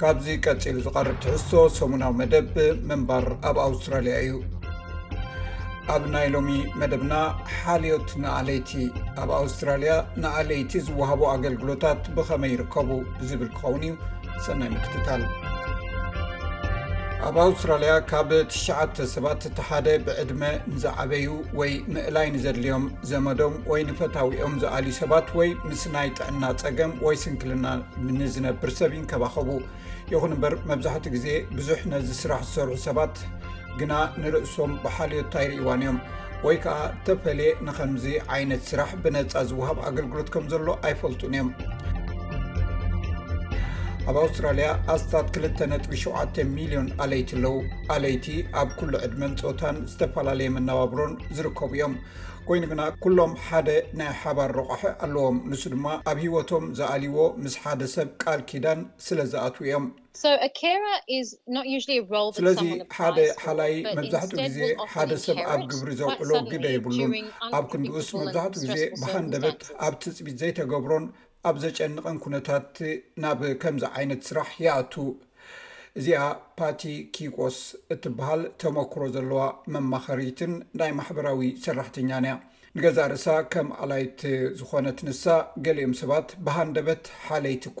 ካብዚ ቀፂሉ ዝቐርብ ትሕዝቶ ሰሙናዊ መደብ ምንባር ኣብ ኣውስትራሊያ እዩ ኣብ ናይ ሎሚ መደብና ሓልዮት ንኣለይቲ ኣብ ኣውስትራሊያ ንኣለይቲ ዝወሃቡ ኣገልግሎታት ብኸመይ ይርከቡ ዝብል ክኸውን እዩ ሰናይ ምክትታል ኣብ ኣውስትራልያ ካብ ትሽዓተ ሰባት እቲ ሓደ ብዕድመ ንዝዓበዩ ወይ ምእላይ ንዘድልዮም ዘመዶም ወይ ንፈታዊኦም ዝኣልዩ ሰባት ወይ ምስ ናይ ጥዕና ፀገም ወይ ስንክልና ንዝነብር ሰብ ይንከባኸቡ ይኹን እምበር መብዛሕትኡ ግዜ ብዙሕ ነዚ ስራሕ ዝሰርሑ ሰባት ግና ንርእሶም ብሓልዮት ኣይርእዋን እዮም ወይ ከዓ ተፈለየ ንኸምዚ ዓይነት ስራሕ ብነፃ ዝውሃብ ኣገልግሎት ከም ዘሎ ኣይፈልጡን እዮም ኣብ ኣውስትራልያ ኣስታት 2.7 ሚልዮን ኣለይቲ ኣለዉ ኣለይቲ ኣብ ኩሉ ዕድመን ፆታን ዝተፈላለየ መነባብሮን ዝርከቡ እዮም ኮይኑ ግና ኩሎም ሓደ ናይ ሓባር ረቋሒ ኣለዎም ንሱ ድማ ኣብ ሂወቶም ዝኣልዎ ምስ ሓደ ሰብ ቃል ኪዳን ስለ ዝኣትዉ እዮም ስለዚ ሓደ ሓላይ መብዛሕትኡ ግዜ ሓደ ሰብ ኣብ ግብሪ ዘውዕሎ ግደ የብሉን። ኣብ ክንድኡስ መብዛሕትኡ ግዜ ብሃንደበት ኣብ ትፅቢት ዘይተገብሮን ኣብ ዘጨንቐን ኩነታት ናብ ከምዚ ዓይነት ስራሕ ይኣትው። እዚኣ ፓቲ ኪቆስ እትበሃል ተመኩሮ ዘለዋ መማኸሪትን ናይ ማሕበራዊ ሰራሕተኛን እያ። ንገዛእ ርእሳ ከም ኣላይት ዝኾነት ንሳ ገሊኦም ሰባት ብሃንደበት ሓለይቲ እኳ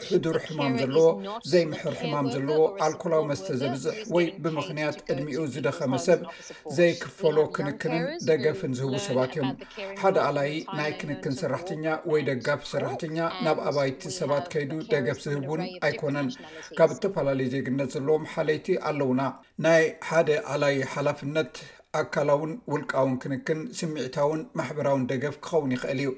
ሕዱር ሕማም ዘለዎ ዘይምሕር ሕማም ዘለዎ ኣልኮላዊ መስተ ዘብዝሕ ወይ ብምኽንያት ዕድሚኡ ዝደኸመ ሰብ ዘይክፈሎ ክንክንን ደገፍን ዝህቡ ሰባት እዮም ሓደ ኣላይ ናይ ክንክን ሰራሕተኛ ወይ ደጋፊ ሰራሕተኛ ናብ ኣባይቲ ሰባት ከይዱ ደገፍ ዝህቡን ኣይኮነን ካብ ዝተፈላለዩ ዜግነት ዘለዎም ሓለይቲ ኣለውና ናይ ሓደ ኣላይ ሓላፍነት ኣካላውን ውልቃውን ክንክን፣ ስምዒታውን ማሕበራውን ደገፍ ክኸውን ይኽእል እዩ።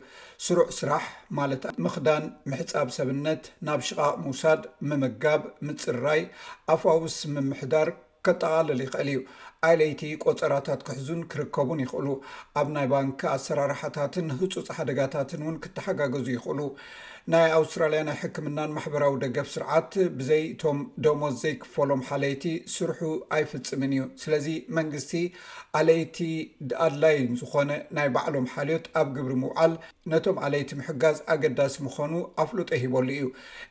ስሩዕ ስራሕ፣ ማለት ምኽዳን፣ ምሕጻብ ሰብነት፣ ናብ ሽቓቕ ምውሳድ፣ ምምጋብ፣ ምጽራይ፣ ኣፋውስ ምምሕዳር ከጠቓልል ይኽእል እዩ። ኣለይቲ ቆጸራታት ክሕዙን ክርከቡን ይኽእሉ። ኣብ ናይ ባንክ ኣሰራርሓታትን ህጹጽ ሓደጋታትን እውን ክተሓጋገዙ ይኽእሉ። ናይ ኣውስትራልያ ናይ ሕክምናን ማሕበራዊ ደገፍ ስርዓት ብዘይ እቶም ደሞዝ ዘይክፈሎም ሓለይቲ ስርሑ ኣይፍፅምን እዩ። ስለዚ መንግስቲ ኣለይቲ ኣድላይን ዝኾነ ናይ ባዕሎም ሓልዮት ኣብ ግብሪ ምውዓል ነቶም ኣለይቲ ምሕጋዝ ኣገዳሲ ምኸኑ ኣፍልጦ ሂበሉ እዩ።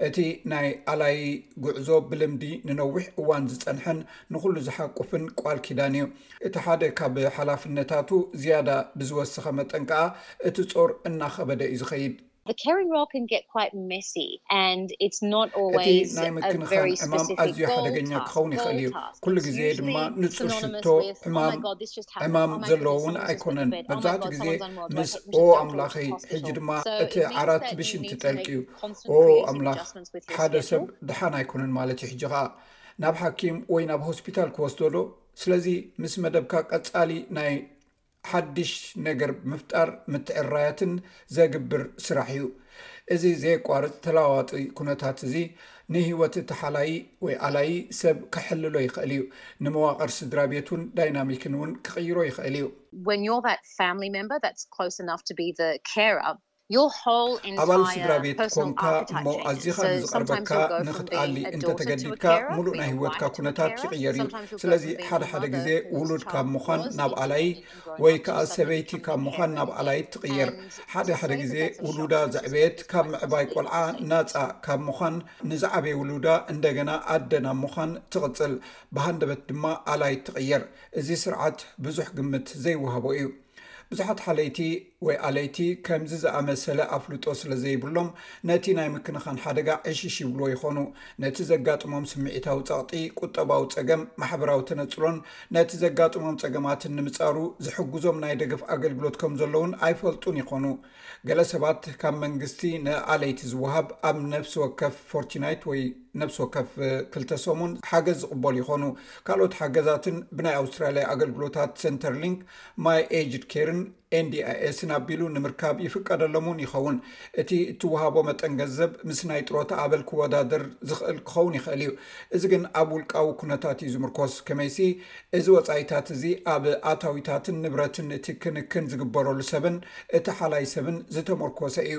እቲ ናይ ኣላዪ ጉዕዞ ብልምዲ ንነዊሕ እዋን ዝፀንሐን ንኹሉ ዝሓቁፍን ቋል ኪዳን እዩ። እቲ ሓደ ካብ ሓላፍነታቱ ዝያዳ ብዝወሰኸ መጠን ከዓ እቲ ፆር እናኸበደ እዩ ዝኸይድ። እቲ ናይ ምክንኻን ዕማም ኣዝዩ ሓደገኛ ክኸውን ይኽእል እዩ፣ ኩሉ ግዜ ድማ ንጹር ሽቶ ዕማም ዘለዎ እውን ኣይኮነን። መብዛሕትኡ ግዜ ምስ ኦ ኣምላኸይ፣ ሕጂ ድማ እቲ ዓራት ብሽንቲ ጠልቂ እዩ፣ ኦ ኣምላኽ፣ ሓደ ሰብ ደሓን ኣይኮነን ማለት እዩ፣ ሕጂ ኸኣ ናብ ሓኪም ወይ ናብ ሆስፒታል ክወስዶ ዶ? ስለዚ ምስ መደብካ ቀጻሊ ናይ። ሓድሽ ነገር ምፍጣር ምትዕራያትን ዘግብር ስራሕ እዩ። እዚ ዘየቋርፅ ተለዋዋጢ ኩነታት እዚ ንህይወት እቲ ሓላዪ ወይ ኣላዪ ሰብ ከሕልሎ ይኽእል እዩ፣ ንመዋቕር ስድራቤቱን ዳይናሚክን እውን ክቕይሮ ይኽእል እዩ። ኣባል ስድራ ቤት ኰንካ እሞ ኣዚኻ ንዝቐርበካ ንኽትኣሊ እንተ ተገዲድካ ምሉእ ናይ ህይወትካ ኵነታት ይቕየር እዩ። ስለዚ ሓደ ሓደ ግዜ ውሉድ ካብ ምዃን ናብ ኣላይ ወይ ከኣ ሰበይቲ ካብ ምዃን ናብ ኣላዪት ትቕየር። ሓደ ሓደ ግዜ ውሉዳ ዘዕበየት ካብ ምዕባይ ቈልዓ ናጻ ካብ ምዃን ንዝዓበየ ውሉዳ እንደገና ኣደ ናብ ምዃን ትቕጽል ብሃንደበት ድማ ኣላዪት ትቕየር። እዚ ስርዓት ብዙሕ ግምት ዘይወሃቦ እዩ። ብዙሓት ሓለይቲ ወይ ኣለይቲ ከምዚ ዝኣመሰለ ኣፍልጦ ስለ ዘይብሎም ነቲ ናይ ምክንኻን ሓደጋ ዕሽሽ ይብልዎ ይኾኑ። ነቲ ዘጋጥሞም ስምዒታዊ ጸቕጢ፣ ቁጠባዊ ጸገም፣ ማሕበራዊ ተነጽሎን ነቲ ዘጋጥሞም ጸገማትን ንምጻሩ ዝሕግዞም ናይ ደገፍ ኣገልግሎት ከም ዘሎ እውን ኣይፈልጡን ይኾኑ። ገለ ሰባት ካብ መንግስቲ ንኣለይቲ ዝወሃብ ኣብ ነፍሲ ወከፍ ፎርቲናይት ወይ ነብሲ ወከፍ ክልተ ሰሙን ሓገዝ ዝቕበሉ ይኾኑ ካልኦት ሓገዛትን ብናይ ኣውስትራልያ ኣገልግሎታት ሰንተር ሊንክ ማይ ኤጅድ ኬርን ኤንዲኣስን ኣቢሉ ንምርካብ ይፍቀደሎም እውን ይኸውን እቲ እትወሃቦ መጠን ገንዘብ ምስ ናይ ጥሮታ ኣበል ክወዳደር ዝኽእል ክኸውን ይኽእል እዩ እዚ ግን ኣብ ውልቃዊ ኩነታት እዩ ዝምርኮስ ከመይሲ እዚ ወፃኢታት እዚ ኣብ ኣታዊታትን ንብረትን እቲ ክንክን ዝግበረሉ ሰብን እቲ ሓላይ ሰብን ዝተመርኮሰ እዩ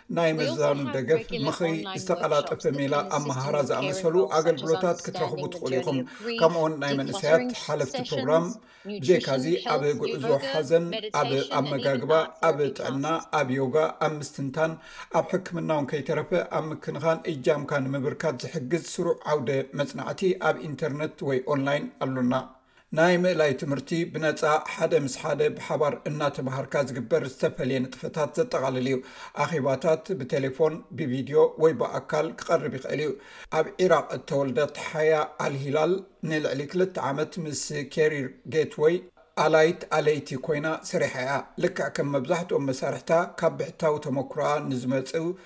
ናይ መዛኑ ደገፍ ምኽሪ ዝተቐላጠፈ ሜላ ኣመሃህራ ዝኣመሰሉ ኣገልግሎታት ክትረኽቡ ትኽእሉ ኢኹም ከምኡውን ናይ መንእሰያት ሓለፍቲ ፕሮግራም ብዘይካዚ ኣብ ጉዕዞ ሓዘን ኣብ ኣመጋግባ ኣብ ጥዕና ኣብ ዮጋ ኣብ ምስትንታን ኣብ ሕክምናውን ከይተረፈ ኣብ ምክንኻን እጃምካ ንምብርካት ዝሕግዝ ስሩዕ ዓውደ መፅናዕቲ ኣብ ኢንተርነት ወይ ኦንላይን ኣሎና ናይ ምእላይ ትምህርቲ ብነፃ ሓደ ምስ ሓደ ብሓባር እናተምሃርካ ዝግበር ዝተፈልየ ንጥፈታት ዘጠቓልል እዩ። ኣኼባታት ብቴሌፎን፣ ብቪድዮ ወይ ብኣካል ክቐርብ ይኽእል እዩ። ኣብ ዒራቕ እተወልደት ሓያ ኣልሂላል ንልዕሊ ክልተ ዓመት ምስ ኬሪር ጌትወይ ኣላይት ኣለይቲ ኰይና ሰሪሓ እያ። ልክዕ ከም መብዛሕትኦም መሳርሕታ ካብ ብሕታዊ ተመኵሮኣ ንዝመጽኡ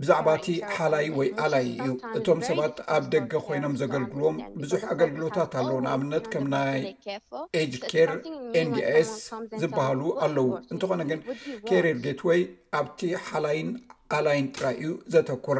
ብዛዕባ እቲ ሓላይ ወይ ኣላይ እዩ እቶም ሰባት ኣብ ደገ ኮይኖም ዘገልግልዎም ብዙሕ ኣገልግሎታት ኣለዉ ንኣብነት ከም ናይ ኤጅ ኬር ኤንዲስ ዝበሃሉ ኣለዉ እንተኾነ ግን ኬሪር ጌት ወይ ኣብቲ ሓላይን ኣላይን ጥራይ እዩ ዘተኩር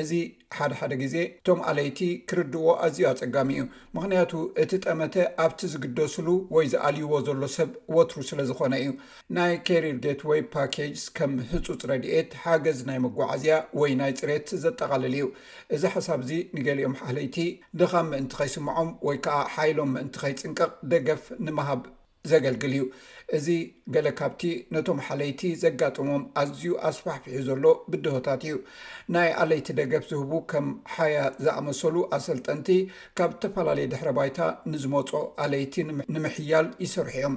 እዚ ሓደ ሓደ ግዜ እቶም ኣለይቲ ክርድዎ ኣዝዩ ኣፀጋሚ እዩ ምክንያቱ እቲ ጠመተ ኣብቲ ዝግደስሉ ወይ ዝኣልይዎ ዘሎ ሰብ ወትሩ ስለዝኾነ እዩ ናይ ኬሪር ጌትወይ ፓኬጅስ ከም ህጹጽ ረድኤት፣ ሓገዝ ናይ መጓዓዝያ ወይ ናይ ጽሬት ዘጠቓልል እዩ። እዚ ሓሳብ እዚ ንገሊኦም ሓለይቲ፣ ድኻም ምእንቲ ከይስምዖም ወይ ከኣ ሓይሎም ምእንቲ ከይጽንቀቕ ደገፍ ንምሃብ ዘገልግል እዩ። እዚ ገለ ካብቲ ነቶም ሓለይቲ ዘጋጥሞም ኣዝዩ ኣስፋሕፊሑ ዘሎ ብድሆታት እዩ። ናይ ኣለይቲ ደገፍ ዝህቡ ከም ሓያ ዝኣመሰሉ ኣሰልጠንቲ ካብ እተፈላለየ ድሕረ ባይታ ንዝመጾ ኣለይቲ ንምሕያል ይሰርሑ እዮም።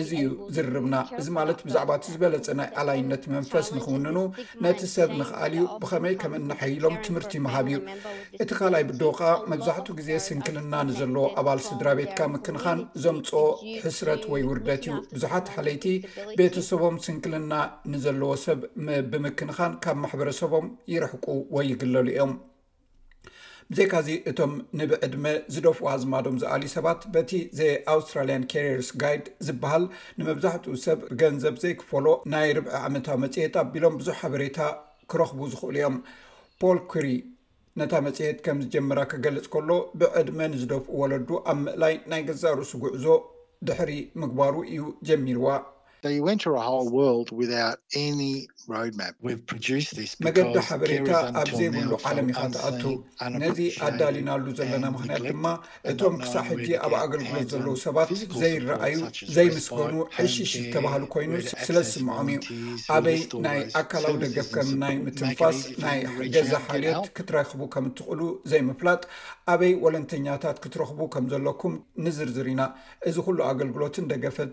እዚ እዩ ዝርርብና። እዚ ማለት ብዛዕባ እቲ ዝበለፀ ናይ ኣላይነት መንፈስ ንክውንኑ ነቲ ሰብ ንክኣል እዩ ብኸመይ ከም እነሐይሎም ትምህርቲ ምሃብ እዩ። እቲ ካልኣይ ብድሆ ከዓ መብዛሕትኡ ግዜ ስንክልና ንዘለዎ ኣባል ስድራ ቤትካ ምክንኻን ዘምፅኦ ሕስረት ወይ ውርደት እዩ። ብዙሓት ሓለይቲ ቤተሰቦም ስንክልና ንዘለዎ ሰብ ብምክንኻን ካብ ማሕበረሰቦም ይርሕቁ ወይ ይግለሉ እዮም። ብዘይካዚ እቶም ንብዕድመ ዝደፍኡ ኣዝማዶም ዝኣልዩ ሰባት በቲ ዘይ ኣውስትራሊያን ካርየርስ ጋይድ ዝበሃል ንመብዛሕትኡ ሰብ ገንዘብ ዘይክፈሎ ናይ ርብዒ ዓመታዊ መፅሄት ኣቢሎም ብዙሕ ሓበሬታ ክረኽቡ ዝኽእሉ እዮም ፖል ኩሪ ነታ መፅሄት ከም ዝጀመራ ክገልፅ ከሎ ብዕድመ ንዝደፍኡ ወለዱ ኣብ ምእላይ ናይ ገዛእ ርእሱ ጉዕዞ ድሕሪ ምግባሩ እዩ ጀሚርዋ መገዲ ሓበሬታ ኣብ ዘይብሉ ዓለም ኢኻ ትኣቱ። ነዚ ኣዳሊናሉ ዘለና ምኽንያት ድማ እቶም ክሳዕ ሕጂ ኣብ ኣገልግሎት ዘለዉ ሰባት ዘይረኣዩ፣ ዘይምስገኑ፣ ዕሽሽ ዝተባህሉ ኮይኑ ስለ ዝስምዖም እዩ። ኣበይ ናይ ኣካላዊ ደገፍ ከም ናይ ምትንፋስ፣ ናይ ገዛ ሓልዮት ክትረኽቡ ከም እትኽእሉ ዘይምፍላጥ፣ ኣበይ ወለንተኛታት ክትረኽቡ ከም ዘለኩም ንዝርዝር ኢና። እዚ ዅሉ ኣገልግሎትን ደገፍን።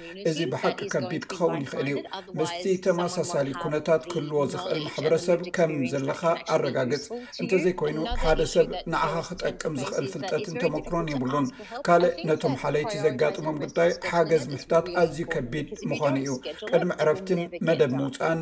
እዚ ብሓቂ ከቢድ ክኸውን ይኽእል እዩ። ምስቲ ተመሳሳሊ ኩነታት ክህልዎ ዝኽእል ማሕበረሰብ ከም ዘለኻ ኣረጋግጽ። እንተዘይኮይኑ ሓደ ሰብ ንዓኻ ክጠቅም ዝኽእል ፍልጠትን ተመክሮን የብሉን። ካልእ ነቶም ሓለይቲ ዘጋጥሞም ጉዳይ ሓገዝ ምሕታት ኣዝዩ ከቢድ ምዃኑ እዩ። ቅድሚ ዕረፍትን መደብ ምውጻእን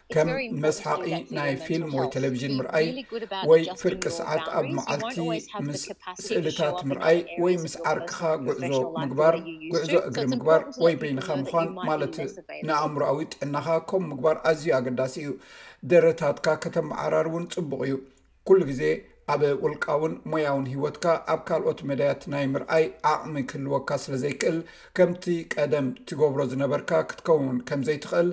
ከም መስሓቒ ናይ ፊልም ወይ ቴሌቭዥን ምርኣይ ወይ ፍርቂ ሰዓት ኣብ መዓልቲ ምስ ስእልታት ምርኣይ ወይ ምስ ዓርክኻ ጉዕዞ ምግባር ጉዕዞ እግሪ ምግባር ወይ በይንኻ ምዃን ማለት ንኣእምሮኣዊ ጥዕናኻ ከምኡ ምግባር ኣዝዩ ኣገዳሲ እዩ ደረታትካ ከተመዓራር እውን ፅቡቅ እዩ ኩሉ ግዜ ኣብ ውልቃውን ሞያውን ህይወትካ ኣብ ካልኦት መዳያት ናይ ምርኣይ ዓቕሚ ክህልወካ ስለ ዘይክእል፣ ከምቲ ቀደም ትገብሮ ዝነበርካ ክትከውን ከም ዘይትኽእል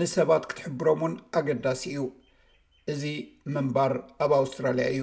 ንሰባት ክትሕብሮም እውን ኣገዳሲ እዩ። እዚ ምንባር ኣብ ኣውስትራልያ እዩ።